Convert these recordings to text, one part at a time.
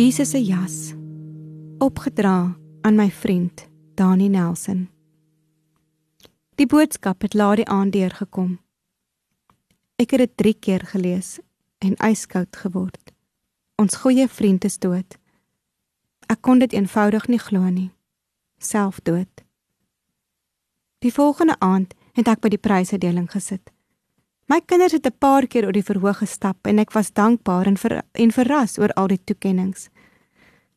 Jesus se jas opgedra aan my vriend Dani Nelson. Die boodskap het laat die aand deurgekom. Ek het dit 3 keer gelees en yskoud geword. Ons goeie vriend is dood. Ek kon dit eenvoudig nie glo nie. Selfdood. Die volgende aand het ek by die prysuitdeling gesit. My kinders het 'n paar keer oor die verhoog gestap en ek was dankbaar en ver, en verras oor al die toekenninge.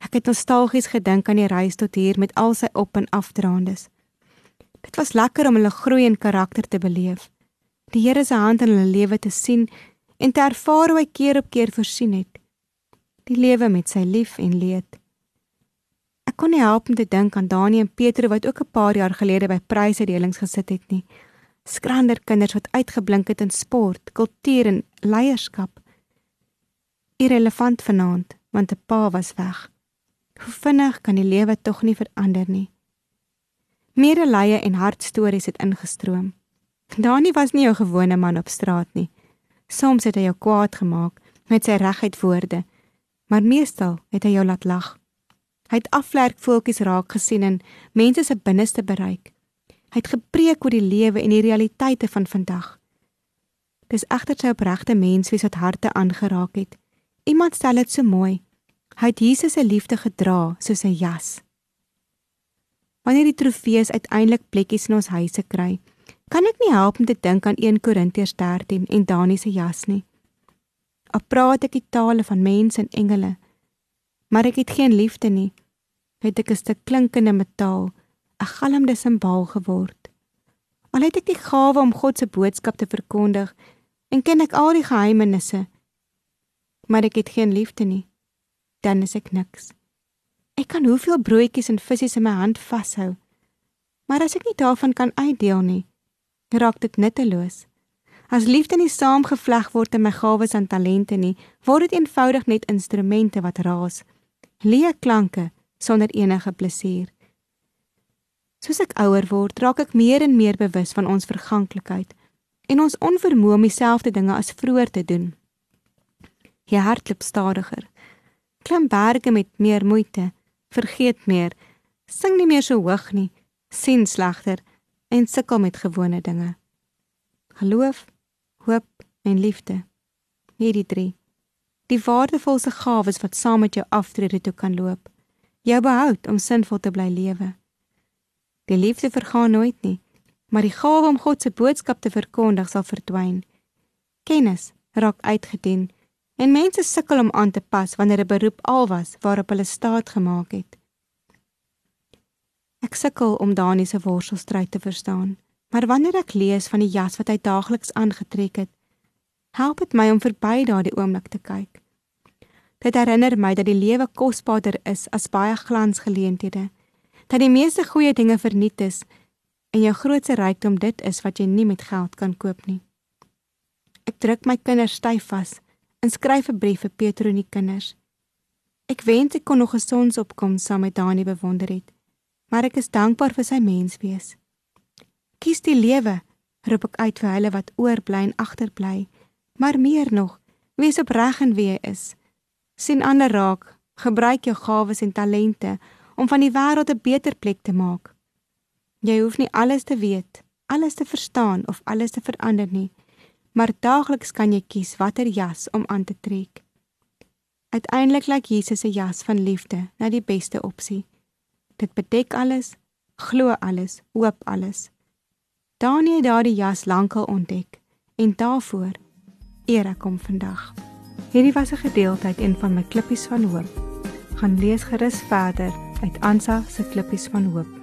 Ek het nostalgies gedink aan die reis tot hier met al sy op en afdraandes. Dit was lekker om hulle groei in karakter te beleef. Die Here se hand in hulle lewe te sien en te ervaar hoe hy keer op keer voorsien het. Die lewe met sy lief en leed. Ek kon nie help om te dink aan Dani en Petrus wat ook 'n paar jaar gelede by prysuitdelings gesit het nie. Skrander kinders wat uitgeblink het in sport, kultuur en leierskap. Irrelevant vanaand, want 'n pa was weg. Hoe vinnig kan die lewe tog nie verander nie. Medelee en hartstories het ingestroom. Dani was nie jou gewone man op straat nie. Soms het hy jou kwaad gemaak met sy reguit woorde, maar meestal het hy jou laat lag. Hy het afvlerkvoeltjies raak gesien en mense se binneste bereik. Hy het gepreek oor die lewe en die realiteite van vandag. Dis egter sy opregte mens wie wat harte aangeraak het. Iemand stel dit so mooi. Hy het Jesus se liefde gedra soos 'n jas. Wanneer die trofees uiteindelik plekkies in ons huise kry, kan ek nie help om te dink aan 1 Korintiërs 13 en Daniël se jas nie. Al praat ek die tale van mense en engele, maar ek het geen liefde nie, het ek 'n stuk klinkende metaal, 'n galmende simbool geword. Al het ek die gawe om God se boodskap te verkondig en ken ek al die geheimenisse, maar ek het geen liefde nie, dan is ek niks. Ek kan hoeveel broodjies en visse in my hand vashou, maar as ek nie daarvan kan uitdeel nie, raak dit nutteloos. As liefde nie saamgevleg word in my gawes en talente nie, word dit eenvoudig net instrumente wat raas leë klanke sonder enige plesier. Soos ek ouer word, raak ek meer en meer bewus van ons verganklikheid en ons onvermoë om dieselfde dinge as vroeër te doen. Jy hardloop stadiger. Klim berge met meer moeite, vergeet meer, sing nie meer so hoog nie, sien slegter en sukkel met gewone dinge. Geloof, hoop en liefde. Hierdie drie die waardevolste gawes wat saam met jou aftrede toe kan loop. Jou behoud om sinvol te bly lewe. Die liefde vergaan nooit nie, maar die gawe om God se boodskap te verkondig sal verdwyn. Kennis raak uitgedien en mense sukkel om aan te pas wanneer 'n beroep al was waarop hulle staat gemaak het. Ek sukkel om Dani se worstelstryd te verstaan, maar wanneer ek lees van die jas wat hy daagliks aangetrek het, help dit my om verby daardie oomblik te kyk. Dit herinner my dat die lewe kosbaarder is as baie glansgeleenthede, dat die meeste goeie dinge verniet is en jou grootste rykdom dit is wat jy nie met geld kan koop nie. Ek druk my kinders styf vas en skryf 'n brief vir Petro en die kinders. Ek wens ek kon nog 'n sonsopkom saam met Dani bewonder het, maar ek is dankbaar vir sy menswees. Kies die lewe, roep ek uit vir hulle wat oorbly en agterbly, maar meer nog, wees opreg in wie jy is sien ander raak, gebruik jou gawes en talente om van die wêreld 'n beter plek te maak. Jy hoef nie alles te weet, alles te verstaan of alles te verander nie, maar daagliks kan jy kies watter jas om aan te trek. Uiteindelik lyk Jesus se jas van liefde na die beste opsie. Dit bedek alles, glo alles, hoop alles. Daniël het daardie jas lankal ontdek en daarvoor eer ek hom vandag. Hierdie was 'n gedeelte uit een van my klippies van hoop. Gaan lees gerus verder uit Ansa se klippies van hoop.